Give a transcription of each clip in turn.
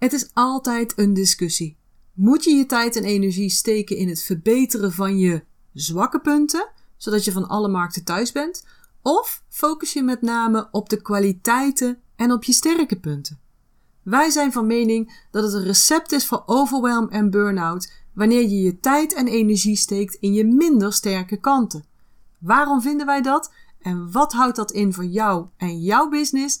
Het is altijd een discussie. Moet je je tijd en energie steken in het verbeteren van je zwakke punten, zodat je van alle markten thuis bent? Of focus je met name op de kwaliteiten en op je sterke punten? Wij zijn van mening dat het een recept is voor overwhelm en burn-out wanneer je je tijd en energie steekt in je minder sterke kanten. Waarom vinden wij dat en wat houdt dat in voor jou en jouw business?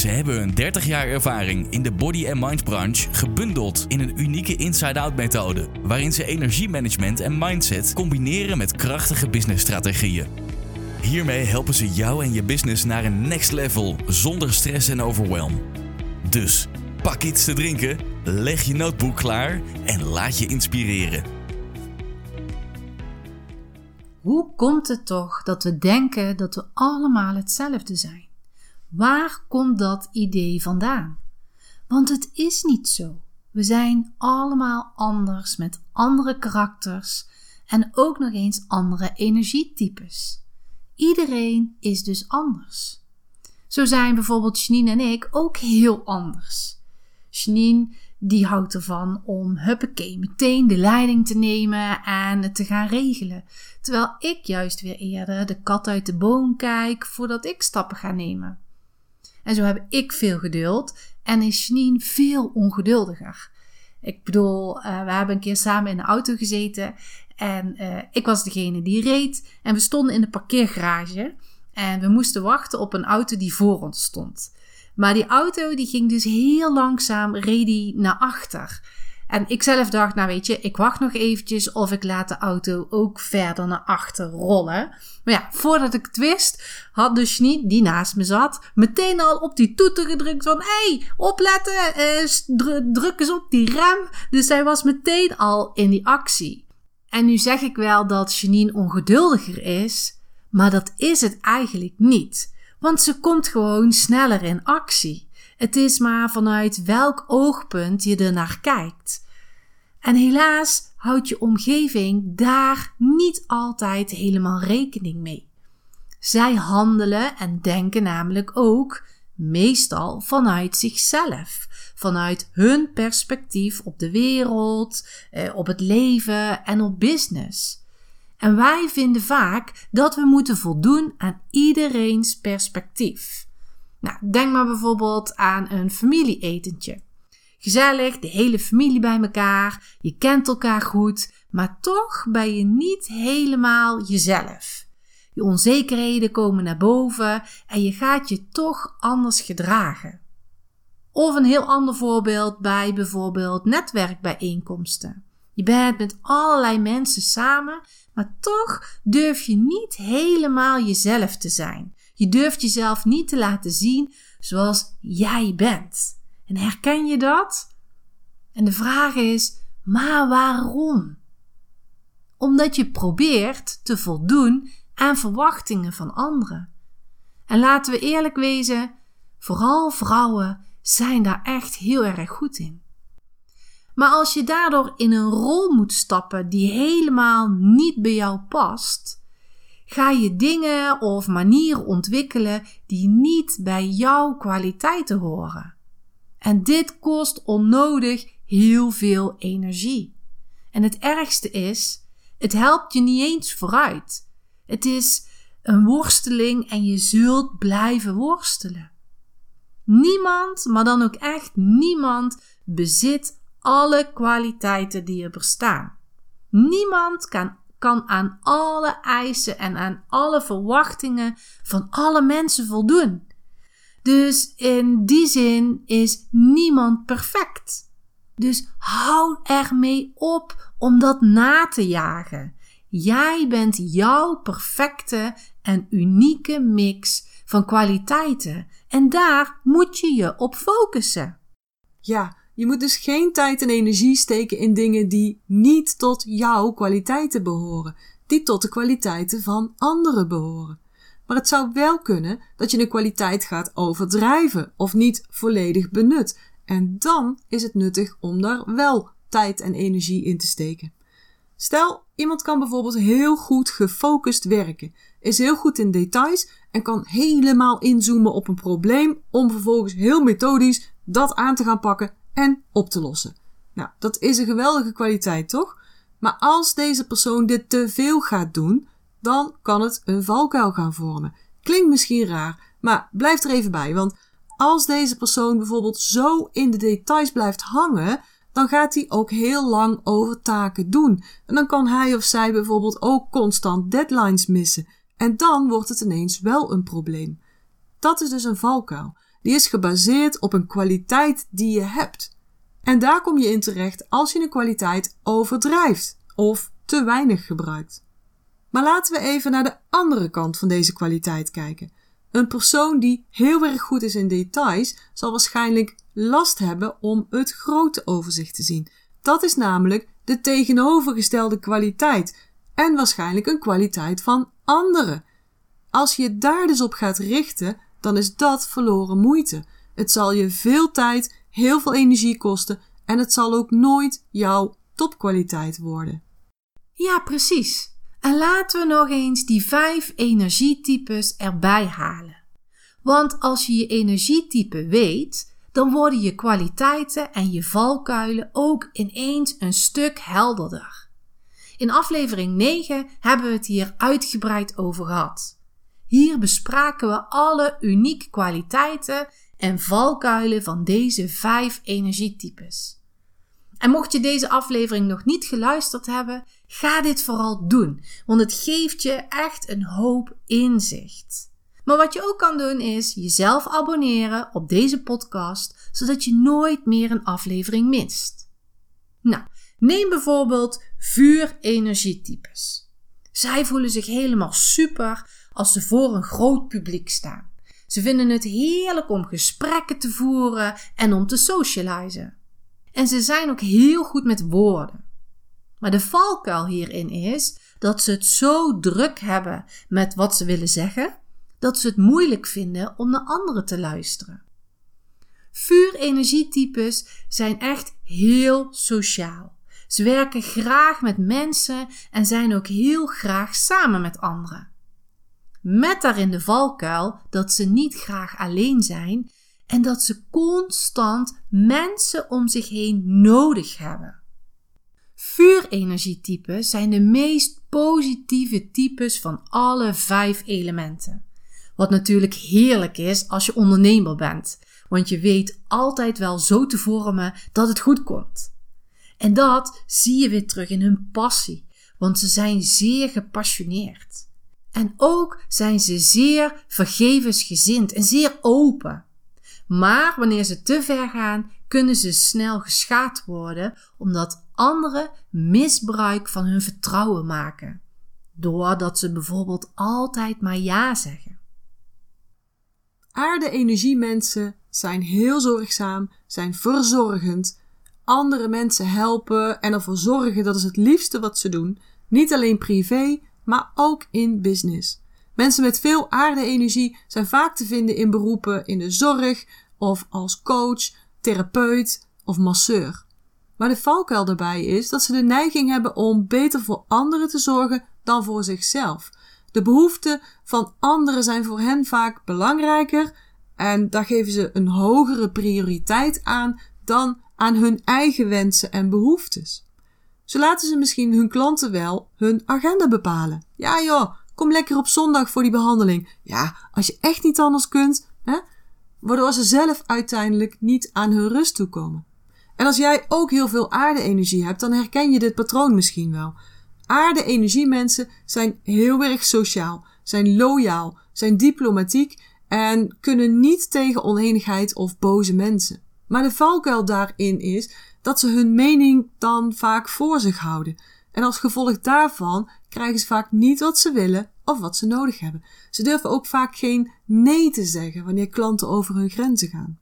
Ze hebben een 30 jaar ervaring in de body and mind branche gebundeld in een unieke inside-out methode, waarin ze energiemanagement en mindset combineren met krachtige businessstrategieën. Hiermee helpen ze jou en je business naar een next level zonder stress en overwhelm. Dus pak iets te drinken, leg je notebook klaar en laat je inspireren. Hoe komt het toch dat we denken dat we allemaal hetzelfde zijn? Waar komt dat idee vandaan? Want het is niet zo. We zijn allemaal anders met andere karakters en ook nog eens andere energietypes. Iedereen is dus anders. Zo zijn bijvoorbeeld Janine en ik ook heel anders. Janine die houdt ervan om huppakee meteen de leiding te nemen en het te gaan regelen. Terwijl ik juist weer eerder de kat uit de boom kijk voordat ik stappen ga nemen. En zo heb ik veel geduld en is Janine veel ongeduldiger. Ik bedoel, uh, we hebben een keer samen in de auto gezeten en uh, ik was degene die reed en we stonden in de parkeergarage en we moesten wachten op een auto die voor ons stond. Maar die auto die ging dus heel langzaam, reed naar achter. En ik zelf dacht, nou weet je, ik wacht nog eventjes of ik laat de auto ook verder naar achter rollen. Maar ja, voordat ik het wist, had dus die naast me zat, meteen al op die toeter gedrukt van, hé, hey, opletten, eh, druk eens op die rem. Dus zij was meteen al in die actie. En nu zeg ik wel dat Janine ongeduldiger is, maar dat is het eigenlijk niet. Want ze komt gewoon sneller in actie. Het is maar vanuit welk oogpunt je er naar kijkt. En helaas houdt je omgeving daar niet altijd helemaal rekening mee. Zij handelen en denken namelijk ook meestal vanuit zichzelf, vanuit hun perspectief op de wereld, eh, op het leven en op business. En wij vinden vaak dat we moeten voldoen aan iedereen's perspectief. Nou, denk maar bijvoorbeeld aan een familieetentje. Gezellig, de hele familie bij elkaar, je kent elkaar goed, maar toch ben je niet helemaal jezelf. Je onzekerheden komen naar boven en je gaat je toch anders gedragen. Of een heel ander voorbeeld bij bijvoorbeeld netwerkbijeenkomsten. Je bent met allerlei mensen samen, maar toch durf je niet helemaal jezelf te zijn. Je durft jezelf niet te laten zien zoals jij bent. En herken je dat? En de vraag is: maar waarom? Omdat je probeert te voldoen aan verwachtingen van anderen. En laten we eerlijk wezen, vooral vrouwen zijn daar echt heel erg goed in. Maar als je daardoor in een rol moet stappen die helemaal niet bij jou past, ga je dingen of manieren ontwikkelen die niet bij jouw kwaliteiten horen. En dit kost onnodig heel veel energie. En het ergste is, het helpt je niet eens vooruit. Het is een worsteling en je zult blijven worstelen. Niemand, maar dan ook echt niemand, bezit alle kwaliteiten die er bestaan. Niemand kan, kan aan alle eisen en aan alle verwachtingen van alle mensen voldoen. Dus in die zin is niemand perfect. Dus hou ermee op om dat na te jagen. Jij bent jouw perfecte en unieke mix van kwaliteiten en daar moet je je op focussen. Ja, Je moet dus geen tijd en energie steken in dingen die niet tot jouw kwaliteiten behoren, die tot de kwaliteiten van anderen behoren. Maar het zou wel kunnen dat je een kwaliteit gaat overdrijven of niet volledig benut. En dan is het nuttig om daar wel tijd en energie in te steken. Stel, iemand kan bijvoorbeeld heel goed gefocust werken, is heel goed in details en kan helemaal inzoomen op een probleem om vervolgens heel methodisch dat aan te gaan pakken en op te lossen. Nou, dat is een geweldige kwaliteit, toch? Maar als deze persoon dit te veel gaat doen, dan kan het een valkuil gaan vormen. Klinkt misschien raar, maar blijf er even bij, want als deze persoon bijvoorbeeld zo in de details blijft hangen, dan gaat hij ook heel lang over taken doen. En dan kan hij of zij bijvoorbeeld ook constant deadlines missen. En dan wordt het ineens wel een probleem. Dat is dus een valkuil. Die is gebaseerd op een kwaliteit die je hebt. En daar kom je in terecht als je een kwaliteit overdrijft of te weinig gebruikt. Maar laten we even naar de andere kant van deze kwaliteit kijken. Een persoon die heel erg goed is in details zal waarschijnlijk last hebben om het grote overzicht te zien. Dat is namelijk de tegenovergestelde kwaliteit en waarschijnlijk een kwaliteit van anderen. Als je daar dus op gaat richten, dan is dat verloren moeite. Het zal je veel tijd, heel veel energie kosten en het zal ook nooit jouw topkwaliteit worden. Ja, precies. En laten we nog eens die vijf energietypes erbij halen. Want als je je energietype weet, dan worden je kwaliteiten en je valkuilen ook ineens een stuk helderder. In aflevering 9 hebben we het hier uitgebreid over gehad. Hier bespraken we alle unieke kwaliteiten en valkuilen van deze vijf energietypes. En mocht je deze aflevering nog niet geluisterd hebben, ga dit vooral doen, want het geeft je echt een hoop inzicht. Maar wat je ook kan doen is jezelf abonneren op deze podcast, zodat je nooit meer een aflevering mist. Nou, neem bijvoorbeeld vuurenergietypes. Zij voelen zich helemaal super als ze voor een groot publiek staan. Ze vinden het heerlijk om gesprekken te voeren en om te socializen. En ze zijn ook heel goed met woorden. Maar de valkuil hierin is dat ze het zo druk hebben met wat ze willen zeggen, dat ze het moeilijk vinden om naar anderen te luisteren. Vuurenergietypes zijn echt heel sociaal. Ze werken graag met mensen en zijn ook heel graag samen met anderen. Met daarin de valkuil dat ze niet graag alleen zijn en dat ze constant mensen om zich heen nodig hebben. Vuurenergietypen zijn de meest positieve types van alle vijf elementen. Wat natuurlijk heerlijk is als je ondernemer bent, want je weet altijd wel zo te vormen dat het goed komt. En dat zie je weer terug in hun passie, want ze zijn zeer gepassioneerd. En ook zijn ze zeer vergevensgezind en zeer open. Maar wanneer ze te ver gaan, kunnen ze snel geschaad worden omdat anderen misbruik van hun vertrouwen maken. Doordat ze bijvoorbeeld altijd maar ja zeggen. Aarde-energiemensen zijn heel zorgzaam, zijn verzorgend, andere mensen helpen en ervoor zorgen dat is het liefste wat ze doen, niet alleen privé, maar ook in business. Mensen met veel aarde-energie zijn vaak te vinden in beroepen in de zorg of als coach, therapeut of masseur. Maar de valkuil daarbij is dat ze de neiging hebben om beter voor anderen te zorgen dan voor zichzelf. De behoeften van anderen zijn voor hen vaak belangrijker en daar geven ze een hogere prioriteit aan dan aan hun eigen wensen en behoeftes. Zo laten ze misschien hun klanten wel hun agenda bepalen. Ja joh, kom lekker op zondag voor die behandeling. Ja, als je echt niet anders kunt, hè? waardoor ze zelf uiteindelijk niet aan hun rust toekomen. En als jij ook heel veel aarde-energie hebt, dan herken je dit patroon misschien wel. Aarde-energiemensen zijn heel erg sociaal, zijn loyaal, zijn diplomatiek en kunnen niet tegen oneenigheid of boze mensen. Maar de valkuil daarin is dat ze hun mening dan vaak voor zich houden. En als gevolg daarvan krijgen ze vaak niet wat ze willen of wat ze nodig hebben. Ze durven ook vaak geen nee te zeggen wanneer klanten over hun grenzen gaan.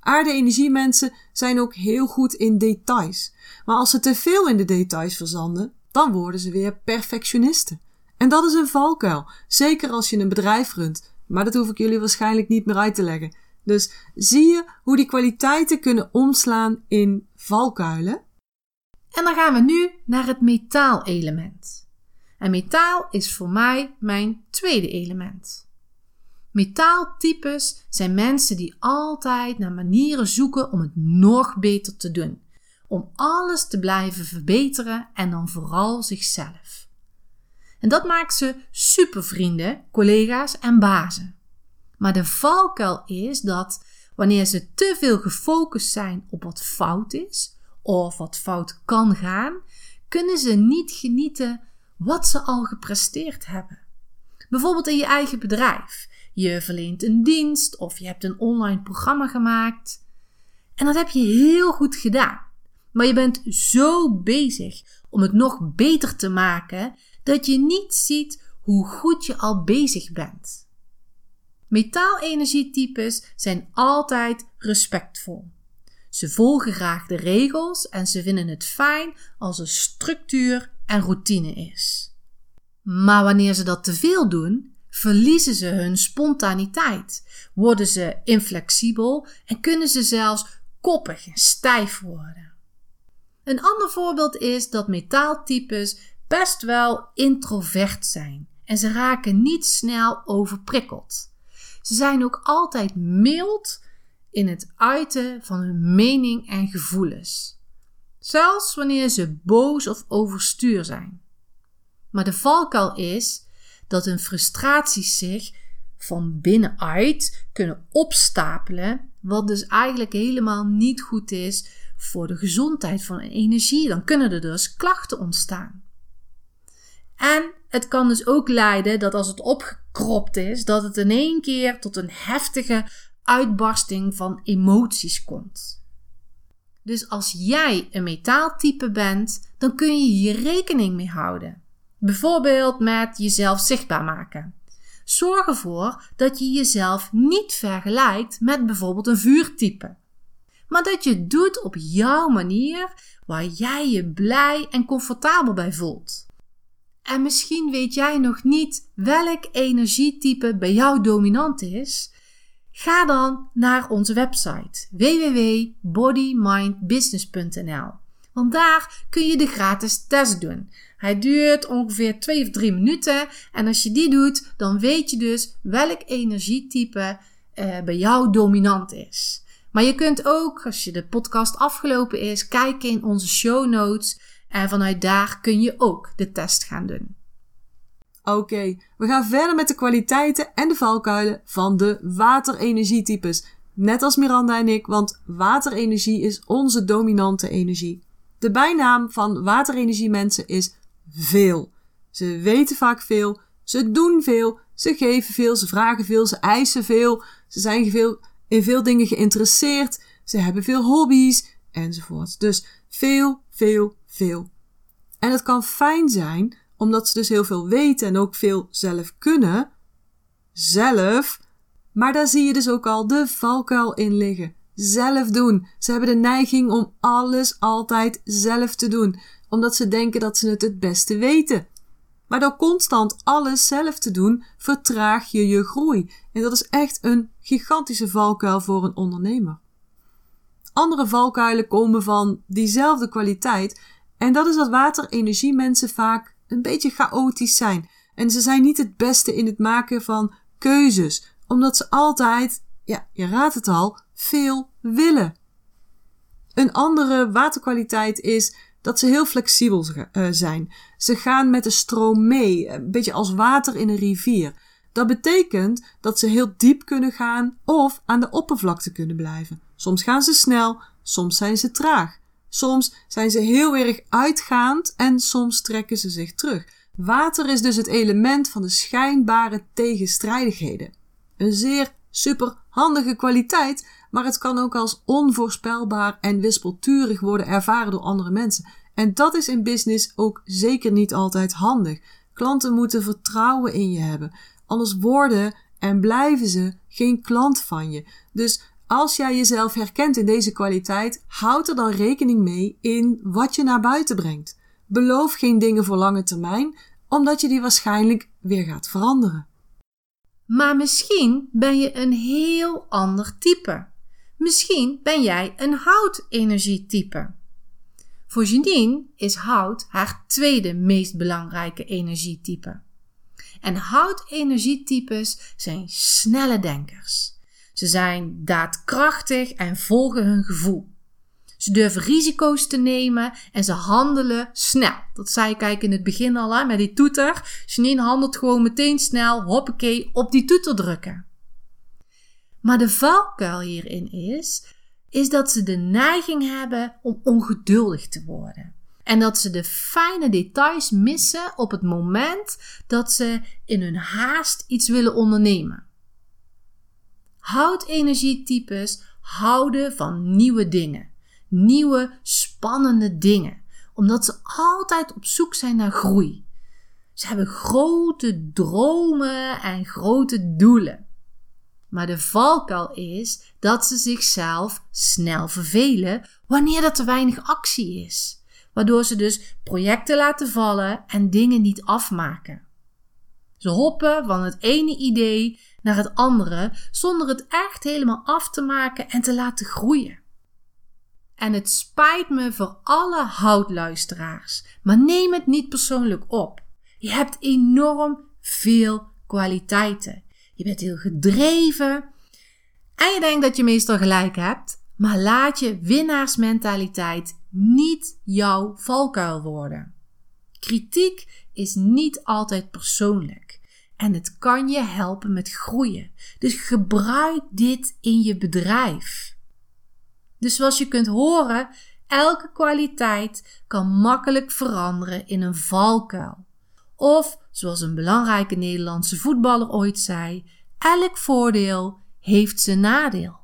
Aarde-energiemensen zijn ook heel goed in details. Maar als ze te veel in de details verzanden, dan worden ze weer perfectionisten. En dat is een valkuil, zeker als je een bedrijf runt. Maar dat hoef ik jullie waarschijnlijk niet meer uit te leggen. Dus zie je hoe die kwaliteiten kunnen omslaan in valkuilen? En dan gaan we nu naar het metaalelement. En metaal is voor mij mijn tweede element. Metaaltypes zijn mensen die altijd naar manieren zoeken om het nog beter te doen. Om alles te blijven verbeteren en dan vooral zichzelf. En dat maakt ze supervrienden, collega's en bazen. Maar de valkuil is dat wanneer ze te veel gefocust zijn op wat fout is of wat fout kan gaan, kunnen ze niet genieten wat ze al gepresteerd hebben. Bijvoorbeeld in je eigen bedrijf. Je verleent een dienst of je hebt een online programma gemaakt. En dat heb je heel goed gedaan. Maar je bent zo bezig om het nog beter te maken dat je niet ziet hoe goed je al bezig bent. Metaalenergietypes zijn altijd respectvol. Ze volgen graag de regels en ze vinden het fijn als er structuur en routine is. Maar wanneer ze dat te veel doen, verliezen ze hun spontaniteit, worden ze inflexibel en kunnen ze zelfs koppig en stijf worden. Een ander voorbeeld is dat metaaltypes best wel introvert zijn en ze raken niet snel overprikkeld. Ze zijn ook altijd mild in het uiten van hun mening en gevoelens, zelfs wanneer ze boos of overstuur zijn. Maar de valkuil is dat hun frustraties zich van binnenuit kunnen opstapelen, wat dus eigenlijk helemaal niet goed is voor de gezondheid van energie. Dan kunnen er dus klachten ontstaan. En het kan dus ook leiden dat als het opgekropt is, dat het in één keer tot een heftige uitbarsting van emoties komt. Dus als jij een metaaltype bent, dan kun je hier rekening mee houden. Bijvoorbeeld met jezelf zichtbaar maken. Zorg ervoor dat je jezelf niet vergelijkt met bijvoorbeeld een vuurtype. Maar dat je het doet op jouw manier waar jij je blij en comfortabel bij voelt. En misschien weet jij nog niet welk energietype bij jou dominant is. Ga dan naar onze website www.bodymindbusiness.nl. Want daar kun je de gratis test doen. Hij duurt ongeveer 2 of 3 minuten. En als je die doet, dan weet je dus welk energietype uh, bij jou dominant is. Maar je kunt ook, als je de podcast afgelopen is, kijken in onze show notes. En vanuit daar kun je ook de test gaan doen. Oké, we gaan verder met de kwaliteiten en de valkuilen van de waterenergietypes. Net als Miranda en ik, want waterenergie is onze dominante energie. De bijnaam van waterenergiemensen is veel. Ze weten vaak veel, ze doen veel, ze geven veel, ze vragen veel, ze eisen veel, ze zijn veel, in veel dingen geïnteresseerd, ze hebben veel hobby's enzovoort. Dus veel, veel, En het kan fijn zijn omdat ze dus heel veel weten en ook veel zelf kunnen. Zelf. Maar daar zie je dus ook al de valkuil in liggen. Zelf doen. Ze hebben de neiging om alles altijd zelf te doen, omdat ze denken dat ze het het beste weten. Maar door constant alles zelf te doen, vertraag je je groei. En dat is echt een gigantische valkuil voor een ondernemer. Andere valkuilen komen van diezelfde kwaliteit. En dat is dat waterenergiemensen vaak een beetje chaotisch zijn. En ze zijn niet het beste in het maken van keuzes, omdat ze altijd, ja, je raadt het al, veel willen. Een andere waterkwaliteit is dat ze heel flexibel uh, zijn. Ze gaan met de stroom mee, een beetje als water in een rivier. Dat betekent dat ze heel diep kunnen gaan of aan de oppervlakte kunnen blijven. Soms gaan ze snel, soms zijn ze traag. Soms zijn ze heel erg uitgaand en soms trekken ze zich terug. Water is dus het element van de schijnbare tegenstrijdigheden. Een zeer superhandige kwaliteit, maar het kan ook als onvoorspelbaar en wispelturig worden ervaren door andere mensen. En dat is in business ook zeker niet altijd handig. Klanten moeten vertrouwen in je hebben, anders worden en blijven ze geen klant van je. Dus Als jij jezelf herkent in deze kwaliteit, houd er dan rekening mee in wat je naar buiten brengt. Beloof geen dingen voor lange termijn, omdat je die waarschijnlijk weer gaat veranderen. Maar misschien ben je een heel ander type. Misschien ben jij een houtenergietype. Voor Janine is hout haar tweede meest belangrijke energietype. En houtenergietypes zijn snelle denkers. Ze zijn daadkrachtig en volgen hun gevoel. Ze durven risico's te nemen en ze handelen snel. Dat zei ik eigenlijk in het begin al hè, met die toeter. Janine handelt gewoon meteen snel, hoppakee, op die toeter drukken. Maar de valkuil hierin is, is dat ze de neiging hebben om ongeduldig te worden. En dat ze de fijne details missen op het moment dat ze in hun haast iets willen ondernemen. Houtenergietypes houden van nieuwe dingen, nieuwe spannende dingen, omdat ze altijd op zoek zijn naar groei. Ze hebben grote dromen en grote doelen. Maar de valkuil is dat ze zichzelf snel vervelen wanneer er te weinig actie is. Waardoor ze dus projecten laten vallen en dingen niet afmaken. Ze hoppen van het ene idee naar het andere zonder het echt helemaal af te maken en te laten groeien. En het spijt me voor alle houtluisteraars, maar neem het niet persoonlijk op. Je hebt enorm veel kwaliteiten. Je bent heel gedreven. En je denkt dat je meestal gelijk hebt. Maar laat je winnaarsmentaliteit niet jouw valkuil worden. Kritiek is niet altijd persoonlijk. En het kan je helpen met groeien. Dus gebruik dit in je bedrijf. Dus zoals je kunt horen, elke kwaliteit kan makkelijk veranderen in een valkuil. Of, zoals een belangrijke Nederlandse voetballer ooit zei, elk voordeel heeft zijn nadeel.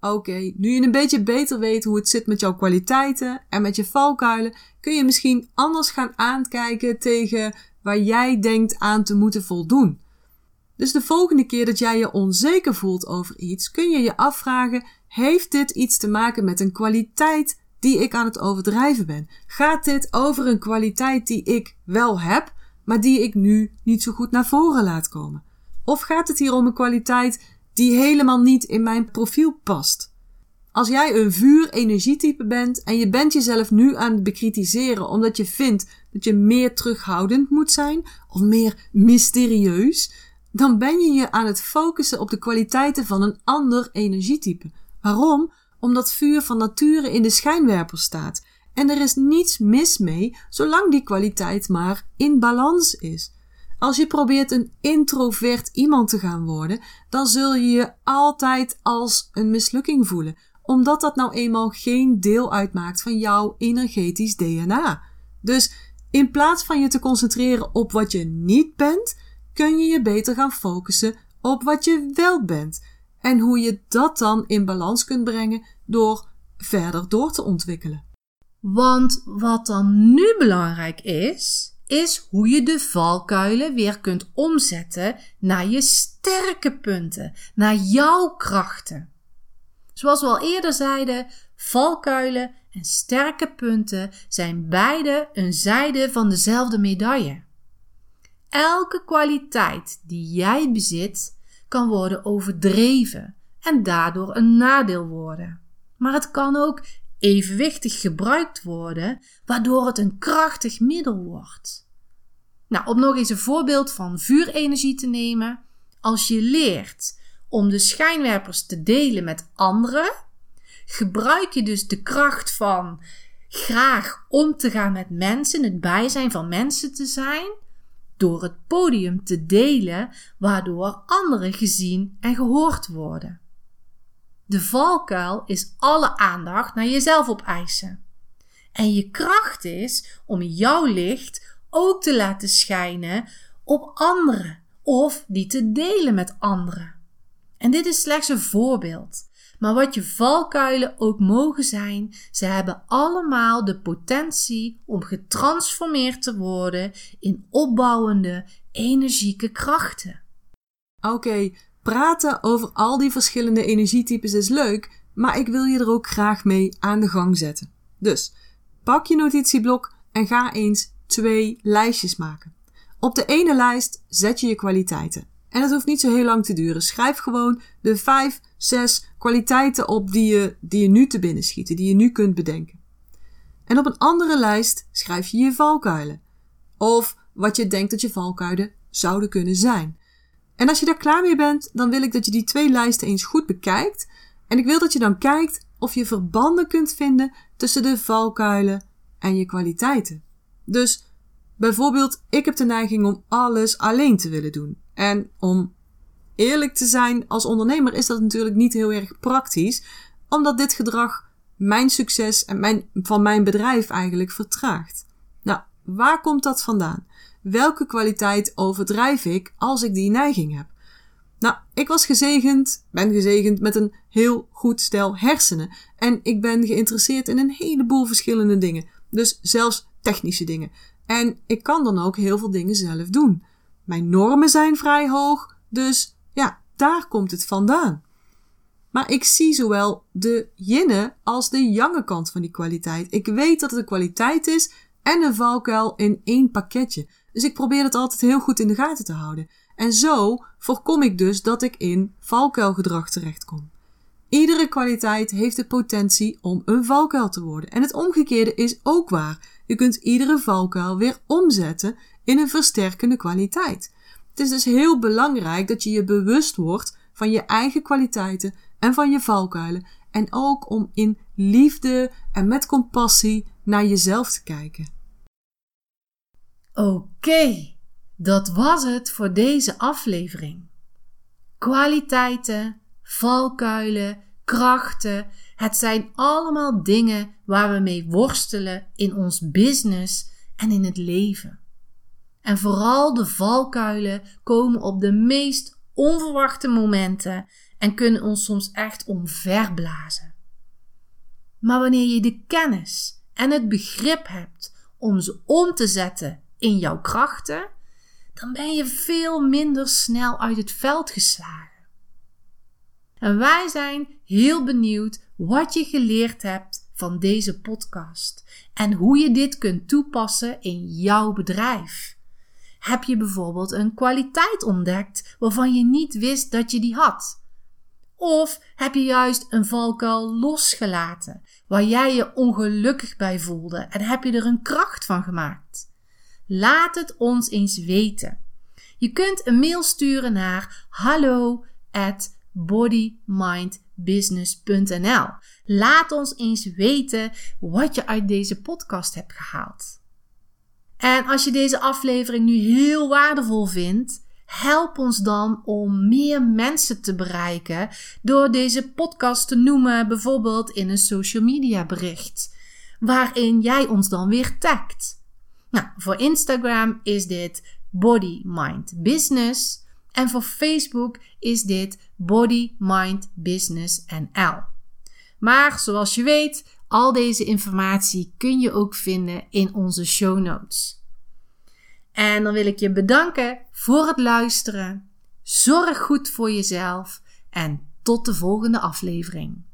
Oké, nu je een beetje beter weet hoe het zit met jouw kwaliteiten en met je valkuilen, kun je misschien anders gaan aankijken tegen waar jij denkt aan te moeten voldoen. Dus de volgende keer dat jij je onzeker voelt over iets, kun je je afvragen: heeft dit iets te maken met een kwaliteit die ik aan het overdrijven ben? Gaat dit over een kwaliteit die ik wel heb, maar die ik nu niet zo goed naar voren laat komen? Of gaat het hier om een kwaliteit die helemaal niet in mijn profiel past? Als jij een vuur-energietype bent en je bent jezelf nu aan het bekritiseren omdat je vindt dat je meer terughoudend moet zijn of meer mysterieus, dan ben je je aan het focussen op de kwaliteiten van een ander energietype. Waarom? Omdat vuur van nature in de schijnwerper staat. En er is niets mis mee zolang die kwaliteit maar in balans is. Als je probeert een introvert iemand te gaan worden, dan zul je je altijd als een mislukking voelen, omdat dat nou eenmaal geen deel uitmaakt van jouw energetisch DNA. Dus in plaats van je te concentreren op wat je niet bent, kun je je beter gaan focussen op wat je wel bent en hoe je dat dan in balans kunt brengen door verder door te ontwikkelen. Want wat dan nu belangrijk is, is hoe je de valkuilen weer kunt omzetten naar je sterke punten, naar jouw krachten. Zoals we al eerder zeiden, valkuilen en sterke punten zijn beide een zijde van dezelfde medaille. Elke kwaliteit die jij bezit kan worden overdreven en daardoor een nadeel worden. Maar het kan ook evenwichtig gebruikt worden, waardoor het een krachtig middel wordt. Nou, om nog eens een voorbeeld van vuurenergie te nemen. Als je leert om de schijnwerpers te delen met anderen, gebruik je dus de kracht van graag om te gaan met mensen, het bijzijn van mensen te zijn, door het podium te delen, waardoor anderen gezien en gehoord worden. De valkuil is alle aandacht naar jezelf opeisen. En je kracht is om jouw licht ook te laten schijnen op anderen of die te delen met anderen. En dit is slechts een voorbeeld. Maar wat je valkuilen ook mogen zijn, ze hebben allemaal de potentie om getransformeerd te worden in opbouwende, energieke krachten. Oké, praten over al die verschillende energietypes is leuk, maar ik wil je er ook graag mee aan de gang zetten. Dus pak je notitieblok en ga eens twee lijstjes maken. Op de ene lijst zet je je kwaliteiten. En dat hoeft niet zo heel lang te duren. Schrijf gewoon de vijf, zes kwaliteiten op die je, die je nu te binnen schieten, die je nu kunt bedenken. En op een andere lijst schrijf je je valkuilen. Of wat je denkt dat je valkuilen zouden kunnen zijn. En als je daar klaar mee bent, dan wil ik dat je die twee lijsten eens goed bekijkt. En ik wil dat je dan kijkt of je verbanden kunt vinden tussen de valkuilen en je kwaliteiten. Dus bijvoorbeeld, ik heb de neiging om alles alleen te willen doen. En om eerlijk te zijn, als ondernemer is dat natuurlijk niet heel erg praktisch, omdat dit gedrag mijn succes en mijn, van mijn bedrijf eigenlijk vertraagt. Nou, waar komt dat vandaan? Welke kwaliteit overdrijf ik als ik die neiging heb? Nou, ik was gezegend, ben gezegend met een heel goed stel hersenen. En ik ben geïnteresseerd in een heleboel verschillende dingen. Dus zelfs technische dingen. En ik kan dan ook heel veel dingen zelf doen. Mijn normen zijn vrij hoog, dus ja, daar komt het vandaan. Maar ik zie zowel de yinne als de jange kant van die kwaliteit. Ik weet dat het een kwaliteit is en een valkuil in één pakketje. Dus ik probeer het altijd heel goed in de gaten te houden. En zo voorkom ik dus dat ik in valkuilgedrag terechtkom. Iedere kwaliteit heeft de potentie om een valkuil te worden. En het omgekeerde is ook waar. Je kunt iedere valkuil weer omzetten in een versterkende kwaliteit. Het is dus heel belangrijk dat je je bewust wordt van je eigen kwaliteiten en van je valkuilen. En ook om in liefde en met compassie naar jezelf te kijken. Oké, dat was het voor deze aflevering. Kwaliteiten, valkuilen, krachten, het zijn allemaal dingen waar we mee worstelen in ons business en in het leven. En vooral de valkuilen komen op de meest onverwachte momenten en kunnen ons soms echt omverblazen. Maar wanneer je de kennis en het begrip hebt om ze om te zetten in jouw krachten, dan ben je veel minder snel uit het veld geslagen. En wij zijn heel benieuwd wat je geleerd hebt van deze podcast en hoe je dit kunt toepassen in jouw bedrijf. Heb je bijvoorbeeld een kwaliteit ontdekt waarvan je niet wist dat je die had? Of heb je juist een valkuil losgelaten waar jij je ongelukkig bij voelde en heb je er een kracht van gemaakt? Laat het ons eens weten. Je kunt een mail sturen naar hallo bodymindbusiness.nl. Laat ons eens weten wat je uit deze podcast hebt gehaald. En als je deze aflevering nu heel waardevol vindt, help ons dan om meer mensen te bereiken door deze podcast te noemen, bijvoorbeeld in een social media bericht, waarin jij ons dan weer tagt. Nou, voor Instagram is dit Body Mind Business. En voor Facebook is dit Body Mind Business NL. Maar zoals je weet, al deze informatie kun je ook vinden in onze show notes. En dan wil ik je bedanken voor het luisteren. Zorg goed voor jezelf en tot de volgende aflevering.